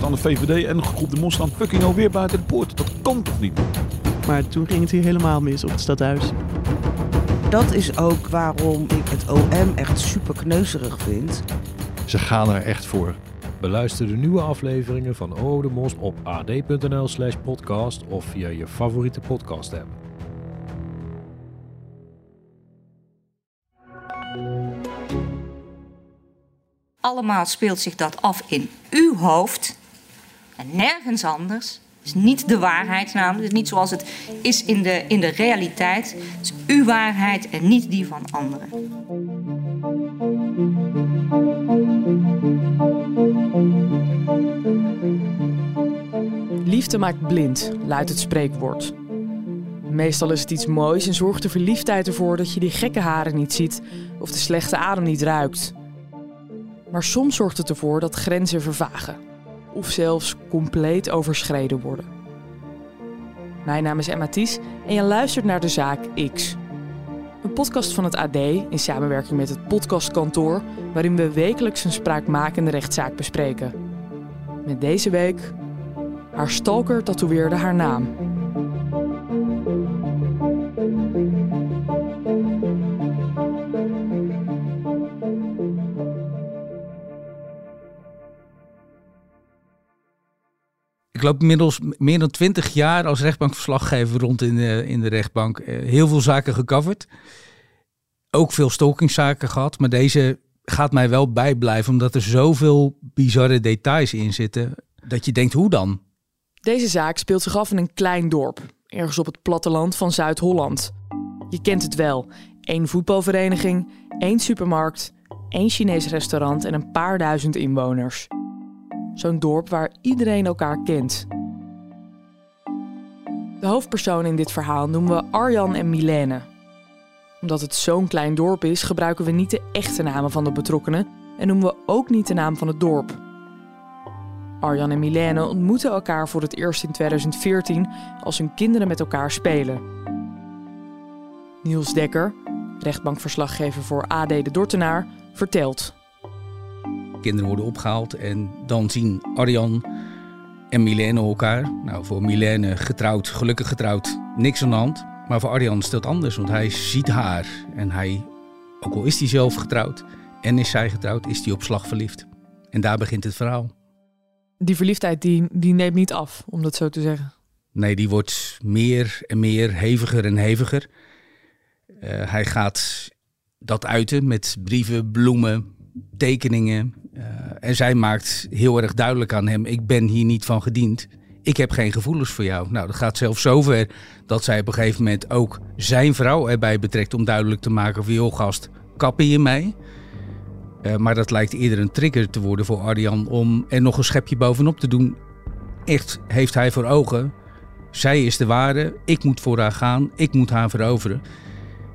staan de VVD en groep de Mos staan fucking alweer buiten de poort. Dat kan toch niet? Maar toen ging het hier helemaal mis op het stadhuis. Dat is ook waarom ik het OM echt super kneuzerig vind. Ze gaan er echt voor. Beluister de nieuwe afleveringen van O de Mos op ad.nl slash podcast of via je favoriete podcast app. Allemaal speelt zich dat af in uw hoofd en nergens anders. Het is niet de waarheid namelijk, het is niet zoals het is in de, in de realiteit. Het is uw waarheid en niet die van anderen. Liefde maakt blind, luidt het spreekwoord. Meestal is het iets moois en zorgt de verliefdheid ervoor dat je die gekke haren niet ziet of de slechte adem niet ruikt. Maar soms zorgt het ervoor dat grenzen vervagen of zelfs compleet overschreden worden. Mijn naam is Emma Ties en je luistert naar de zaak X. Een podcast van het AD in samenwerking met het podcastkantoor, waarin we wekelijks een spraakmakende rechtszaak bespreken. Met deze week haar stalker tatoeëerde haar naam. Ik loop inmiddels meer dan twintig jaar als rechtbankverslaggever rond in de, in de rechtbank. Eh, Heel veel zaken gecoverd. Ook veel stalkingzaken gehad. Maar deze gaat mij wel bijblijven omdat er zoveel bizarre details in zitten. Dat je denkt, hoe dan? Deze zaak speelt zich af in een klein dorp, ergens op het platteland van Zuid-Holland. Je kent het wel: één voetbalvereniging, één supermarkt, één Chinees restaurant en een paar duizend inwoners. Zo'n dorp waar iedereen elkaar kent. De hoofdpersonen in dit verhaal noemen we Arjan en Milene. Omdat het zo'n klein dorp is, gebruiken we niet de echte namen van de betrokkenen en noemen we ook niet de naam van het dorp. Arjan en Milene ontmoeten elkaar voor het eerst in 2014 als hun kinderen met elkaar spelen. Niels Dekker, rechtbankverslaggever voor AD de Dortenaar, vertelt. Kinderen worden opgehaald en dan zien Arjan en Milene elkaar. Nou, voor Milene getrouwd, gelukkig getrouwd, niks aan de hand. Maar voor Arjan is dat anders, want hij ziet haar. En hij, ook al is hij zelf getrouwd en is zij getrouwd, is hij op slag verliefd. En daar begint het verhaal. Die verliefdheid die, die neemt niet af, om dat zo te zeggen. Nee, die wordt meer en meer heviger en heviger. Eh, hij gaat dat uiten met brieven, bloemen, tekeningen. Eh, en zij maakt heel erg duidelijk aan hem: ik ben hier niet van gediend. Ik heb geen gevoelens voor jou. Nou, dat gaat zelfs zover dat zij op een gegeven moment ook zijn vrouw erbij betrekt om duidelijk te maken: van joh, gast, kappen je mij? Uh, maar dat lijkt eerder een trigger te worden voor Arjan om er nog een schepje bovenop te doen. Echt heeft hij voor ogen. Zij is de ware, ik moet voor haar gaan, ik moet haar veroveren.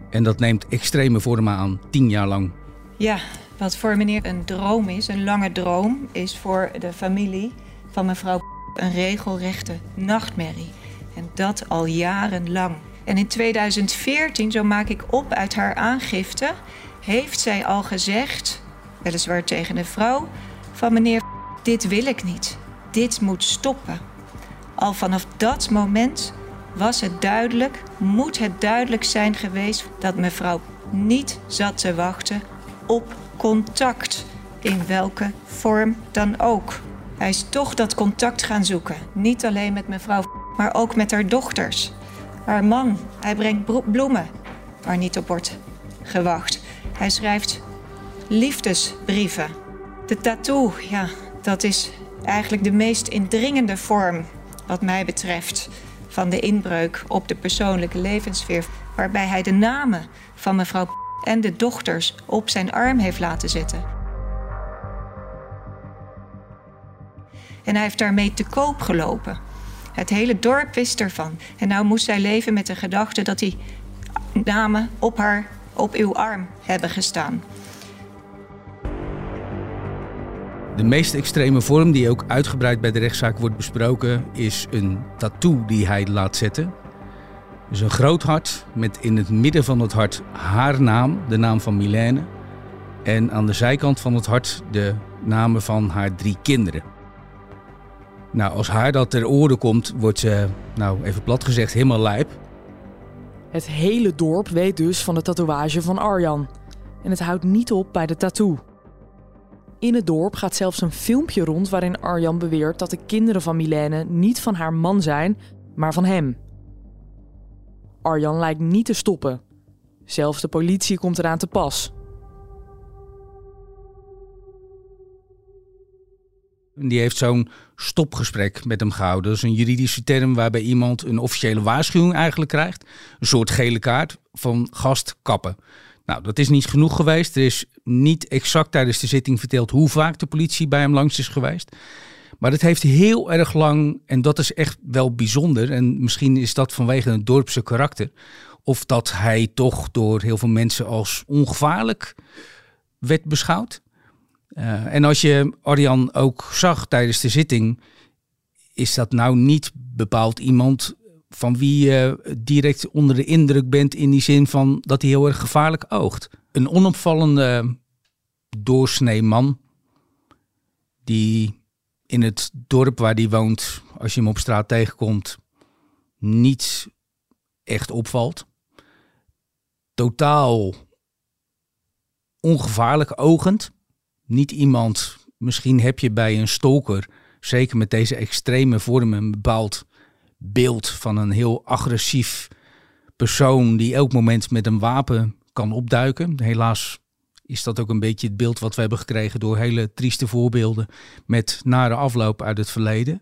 En dat neemt extreme vormen aan, tien jaar lang. Ja, wat voor meneer een droom is, een lange droom, is voor de familie van mevrouw een regelrechte nachtmerrie. En dat al jarenlang. En in 2014, zo maak ik op uit haar aangifte, heeft zij al gezegd, weliswaar tegen de vrouw, van meneer, dit wil ik niet. Dit moet stoppen. Al vanaf dat moment was het duidelijk, moet het duidelijk zijn geweest dat mevrouw niet zat te wachten op contact, in welke vorm dan ook. Hij is toch dat contact gaan zoeken, niet alleen met mevrouw, maar ook met haar dochters. Haar man, hij brengt bloemen waar niet op wordt gewacht. Hij schrijft liefdesbrieven. De tattoo, ja, dat is eigenlijk de meest indringende vorm, wat mij betreft, van de inbreuk op de persoonlijke levenssfeer, waarbij hij de namen van mevrouw en de dochters op zijn arm heeft laten zetten. En hij heeft daarmee te koop gelopen. Het hele dorp wist ervan. En nou moest zij leven met de gedachte dat die namen op haar, op uw arm hebben gestaan. De meest extreme vorm, die ook uitgebreid bij de rechtszaak wordt besproken, is een tattoo die hij laat zetten. Dus een groot hart met in het midden van het hart haar naam, de naam van Milène. En aan de zijkant van het hart de namen van haar drie kinderen. Nou, als haar dat ter oren komt, wordt ze, nou even plat gezegd, helemaal lijp. Het hele dorp weet dus van de tatoeage van Arjan. En het houdt niet op bij de tattoo. In het dorp gaat zelfs een filmpje rond waarin Arjan beweert dat de kinderen van Milène niet van haar man zijn, maar van hem. Arjan lijkt niet te stoppen. Zelfs de politie komt eraan te pas. Die heeft zo'n stopgesprek met hem gehouden. Dat is een juridische term waarbij iemand een officiële waarschuwing eigenlijk krijgt. Een soort gele kaart van gast kappen. Nou, dat is niet genoeg geweest. Er is niet exact tijdens de zitting verteld hoe vaak de politie bij hem langs is geweest. Maar het heeft heel erg lang, en dat is echt wel bijzonder, en misschien is dat vanwege een dorpse karakter, of dat hij toch door heel veel mensen als ongevaarlijk werd beschouwd. Uh, en als je Arjan ook zag tijdens de zitting, is dat nou niet bepaald iemand van wie je direct onder de indruk bent in die zin van dat hij heel erg gevaarlijk oogt. Een onopvallende doorsnee man die in het dorp waar hij woont, als je hem op straat tegenkomt, niet echt opvalt. Totaal ongevaarlijk ogend. Niet iemand, misschien heb je bij een stalker, zeker met deze extreme vormen, een bepaald beeld van een heel agressief persoon die elk moment met een wapen kan opduiken. Helaas is dat ook een beetje het beeld wat we hebben gekregen door hele trieste voorbeelden met nare afloop uit het verleden.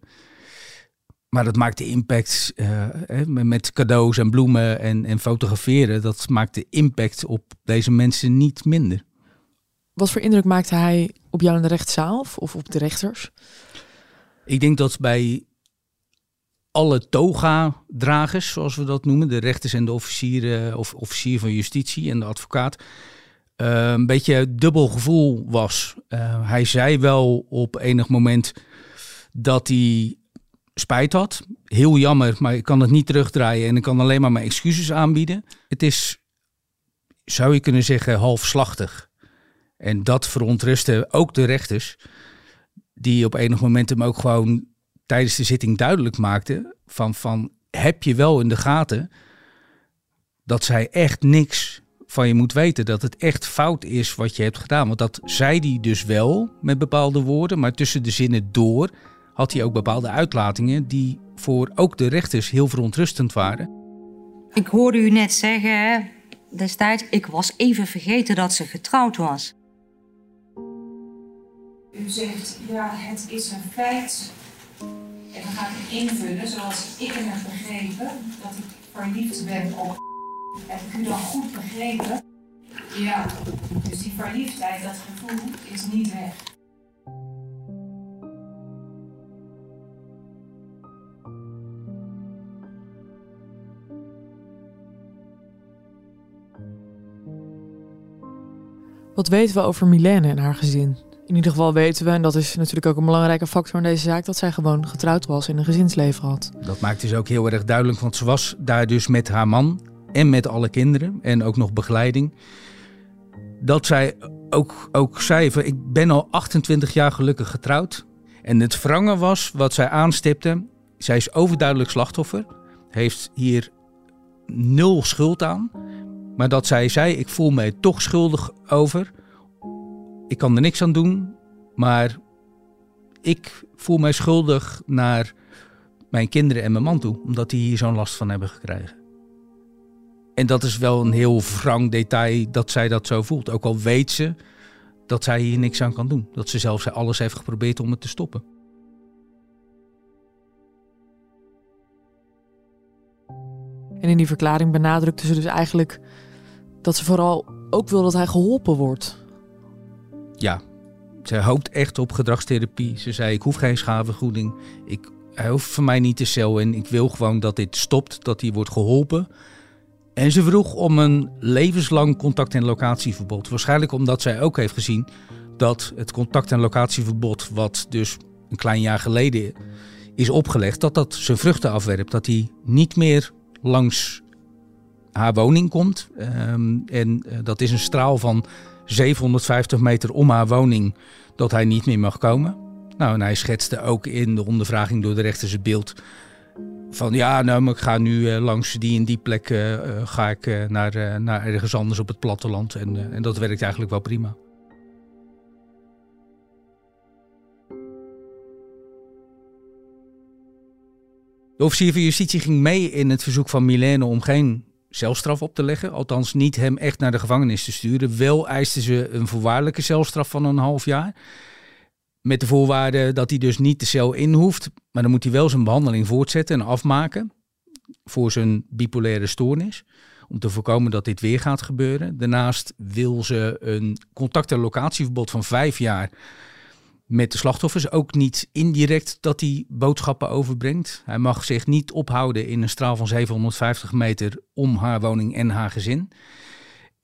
Maar dat maakt de impact uh, met cadeaus en bloemen en, en fotograferen, dat maakt de impact op deze mensen niet minder. Wat voor indruk maakte hij op jou in de rechtszaal of op de rechters? Ik denk dat bij alle toga-dragers, zoals we dat noemen, de rechters en de officieren of officier van justitie en de advocaat, uh, een beetje dubbel gevoel was. Uh, hij zei wel op enig moment dat hij spijt had. Heel jammer, maar ik kan het niet terugdraaien en ik kan alleen maar mijn excuses aanbieden. Het is, zou je kunnen zeggen, halfslachtig. En dat verontrustte ook de rechters, die op enig moment hem ook gewoon tijdens de zitting duidelijk maakten van, van heb je wel in de gaten dat zij echt niks van je moet weten. Dat het echt fout is wat je hebt gedaan. Want dat zei hij dus wel met bepaalde woorden, maar tussen de zinnen door had hij ook bepaalde uitlatingen die voor ook de rechters heel verontrustend waren. Ik hoorde u net zeggen destijds, ik was even vergeten dat ze getrouwd was. U zegt, ja, het is een feit. En dan ga ik invullen zoals ik hem heb begrepen, dat ik verliefd ben op. Heb ik u dan goed begrepen? Ja, dus die verliefdheid, dat gevoel, is niet weg. Wat weten we over Milène en haar gezin? In ieder geval weten we, en dat is natuurlijk ook een belangrijke factor in deze zaak, dat zij gewoon getrouwd was en een gezinsleven had. Dat maakt dus ook heel erg duidelijk, want ze was daar dus met haar man en met alle kinderen en ook nog begeleiding. Dat zij ook, ook zei van ik ben al 28 jaar gelukkig getrouwd. En het wrangen was wat zij aanstipte. Zij is overduidelijk slachtoffer. Heeft hier nul schuld aan. Maar dat zij zei ik voel mij toch schuldig over ik kan er niks aan doen, maar ik voel mij schuldig naar mijn kinderen en mijn man toe, omdat die hier zo'n last van hebben gekregen. En dat is wel een heel wrang detail dat zij dat zo voelt. Ook al weet ze dat zij hier niks aan kan doen. Dat ze zelfs alles heeft geprobeerd om het te stoppen. En in die verklaring benadrukte ze dus eigenlijk dat ze vooral ook wil dat hij geholpen wordt ja, ze hoopt echt op gedragstherapie. Ze zei, ik hoef geen schadevergoeding. Ik, hij hoeft voor mij niet te cel en ik wil gewoon dat dit stopt, dat hij wordt geholpen. En ze vroeg om een levenslang contact- en locatieverbod. Waarschijnlijk omdat zij ook heeft gezien dat het contact- en locatieverbod, wat dus een klein jaar geleden is opgelegd, dat dat zijn vruchten afwerpt. Dat hij niet meer langs haar woning komt. Um, en uh, dat is een straal van 750 meter om haar woning dat hij niet meer mag komen. Nou, en hij schetste ook in de ondervraging door de rechters het beeld van ja, nou, ik ga nu eh, langs die en die plek eh, eh, ga ik naar, naar ergens anders op het platteland. En, en dat werkt eigenlijk wel prima. De officier van justitie ging mee in het verzoek van Milene om geen celstraf op te leggen. Althans, niet hem echt naar de gevangenis te sturen. Wel eisten ze een voorwaardelijke celstraf van een half jaar. Met de voorwaarde dat hij dus niet de cel in hoeft. Maar dan moet hij wel zijn behandeling voortzetten en afmaken. Voor zijn bipolaire stoornis. Om te voorkomen dat dit weer gaat gebeuren. Daarnaast wil ze een contact- en locatieverbod van vijf jaar met de slachtoffers. Ook niet indirect dat hij boodschappen overbrengt. Hij mag zich niet ophouden in een straal van 750 meter om haar woning en haar gezin.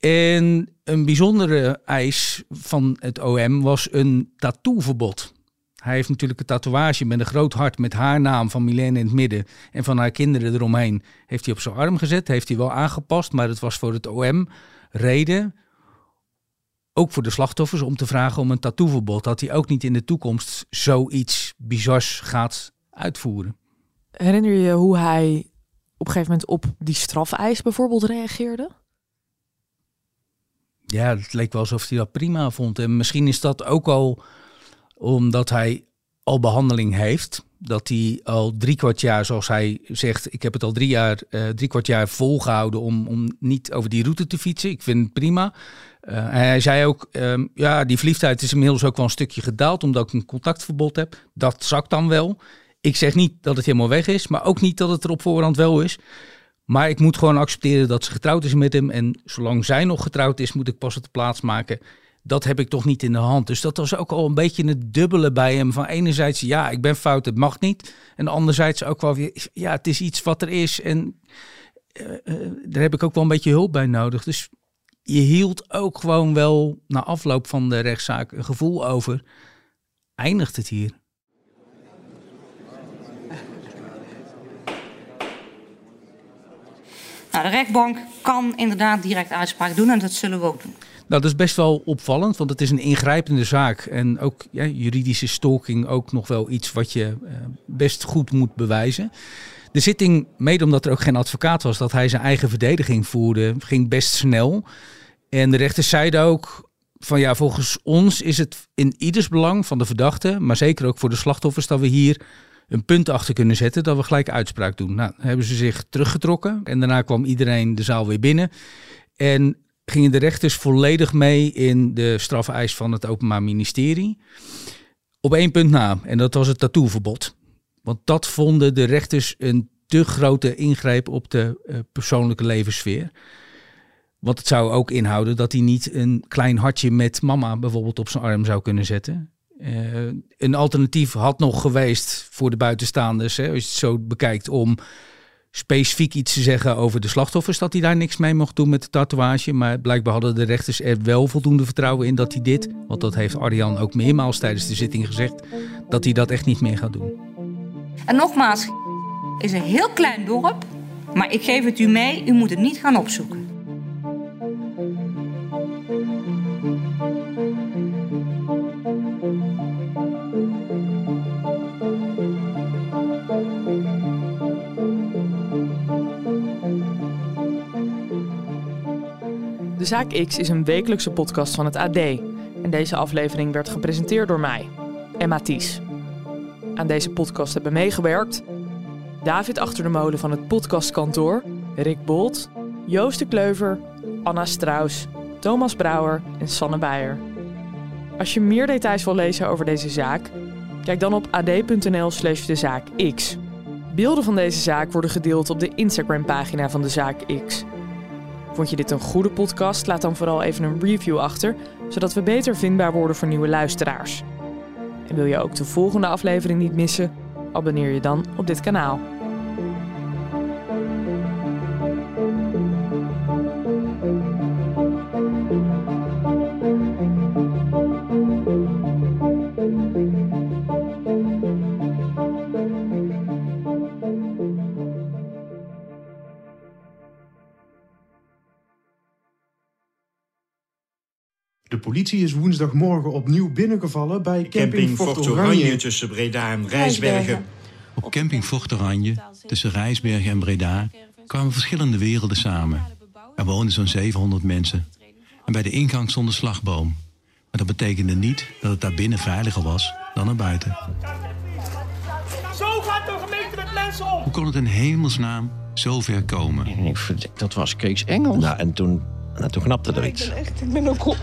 En een bijzondere eis van het OM was een tattooverbod. Hij heeft natuurlijk een tatoeage met een groot hart met haar naam van Milene in het midden en van haar kinderen eromheen. Heeft hij op zijn arm gezet, heeft hij wel aangepast, maar het was voor het OM reden, ook voor de slachtoffers, om te vragen om een tattooverbod. Dat hij ook niet in de toekomst zoiets bizars gaat uitvoeren. Herinner je je hoe hij op een gegeven moment op die strafeis bijvoorbeeld reageerde? Ja, het leek wel alsof hij dat prima vond. En misschien is dat ook al omdat hij al behandeling heeft. Dat hij al drie kwart jaar, zoals hij zegt, ik heb het al drie, jaar, eh, drie kwart jaar volgehouden om, om niet over die route te fietsen. Ik vind het prima. Uh, hij zei ook, um, ja, die verliefdheid is inmiddels ook wel een stukje gedaald, omdat ik een contactverbod heb. Dat zakt dan wel. Ik zeg niet dat het helemaal weg is, maar ook niet dat het er op voorhand wel is. Maar ik moet gewoon accepteren dat ze getrouwd is met hem. En zolang zij nog getrouwd is, moet ik pas het plaats maken. Dat heb ik toch niet in de hand. Dus dat was ook al een beetje het dubbele bij hem. Van enerzijds, ja, ik ben fout, het mag niet. En anderzijds ook wel weer, ja, het is iets wat er is. En uh, uh, daar heb ik ook wel een beetje hulp bij nodig. Dus je hield ook gewoon wel na afloop van de rechtszaak een gevoel over. Eindigt het hier? Nou, de rechtbank kan inderdaad direct uitspraak doen en dat zullen we ook doen. Nou, dat is best wel opvallend, want het is een ingrijpende zaak. En ook juridische stalking ook nog wel iets wat je uh, best goed moet bewijzen. De zitting, mede omdat er ook geen advocaat was, dat hij zijn eigen verdediging voerde, ging best snel. En de rechter zeiden ook van ja, volgens ons is het in ieders belang van de verdachte, maar zeker ook voor de slachtoffers, dat we hier een punt achter kunnen zetten dat we gelijk uitspraak doen. Nou, hebben ze zich teruggetrokken en daarna kwam iedereen de zaal weer binnen. En gingen de rechters volledig mee in de strafeis van het Openbaar Ministerie. Op één punt na, en dat was het tattooverbod. Want dat vonden de rechters een te grote ingreep op de uh, persoonlijke levenssfeer. Want het zou ook inhouden dat hij niet een klein hartje met mama bijvoorbeeld op zijn arm zou kunnen zetten. Uh, een alternatief had nog geweest voor de buitenstaanders, hè, als je het zo bekijkt, om specifiek iets te zeggen over de slachtoffers, dat hij daar niks mee mocht doen met de tatoeage. Maar blijkbaar hadden de rechters er wel voldoende vertrouwen in dat hij dit, want dat heeft Arjan ook meermaals tijdens de zitting gezegd, dat hij dat echt niet meer gaat doen. En nogmaals, is een heel klein dorp, maar ik geef het u mee, u moet het niet gaan opzoeken. Zaak X is een wekelijkse podcast van het AD. En deze aflevering werd gepresenteerd door mij, Emma Ties. Aan deze podcast hebben meegewerkt David Achter de Molen van het podcastkantoor, Rick Bolt, Joost de Kleuver, Anna Straus, Thomas Brouwer en Sanne Beijer. Als je meer details wil lezen over deze zaak, kijk dan op ad.nl slash de zaak X. Beelden van deze zaak worden gedeeld op de Instagram-pagina van de zaak X. Vond je dit een goede podcast? Laat dan vooral even een review achter, zodat we beter vindbaar worden voor nieuwe luisteraars. En wil je ook de volgende aflevering niet missen? Abonneer je dan op dit kanaal. Politie is woensdagmorgen opnieuw binnengevallen bij camping, Fort Oranje. tussen Breda en Rijsbergen. Op camping Fort Oranje, tussen Rijsbergen en Breda, kwamen verschillende werelden samen. Er woonden zo'n 700 mensen. En bij de ingang stond een slagboom. Maar dat betekende niet dat het daar binnen veiliger was dan er buiten. Zo gaat de gemeente met mensen om! Hoe kon het in hemelsnaam zo ver komen? Ik dat was Kees Engels. Nou, en toen, nou, toen knapte er iets. Ik ben echt, ik ben ook op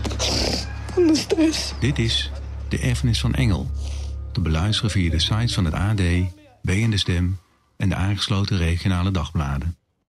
Dit is De Erfenis van Engel. Te beluisteren via de sites van het AD, BN De Stem en de aangesloten regionale dagbladen.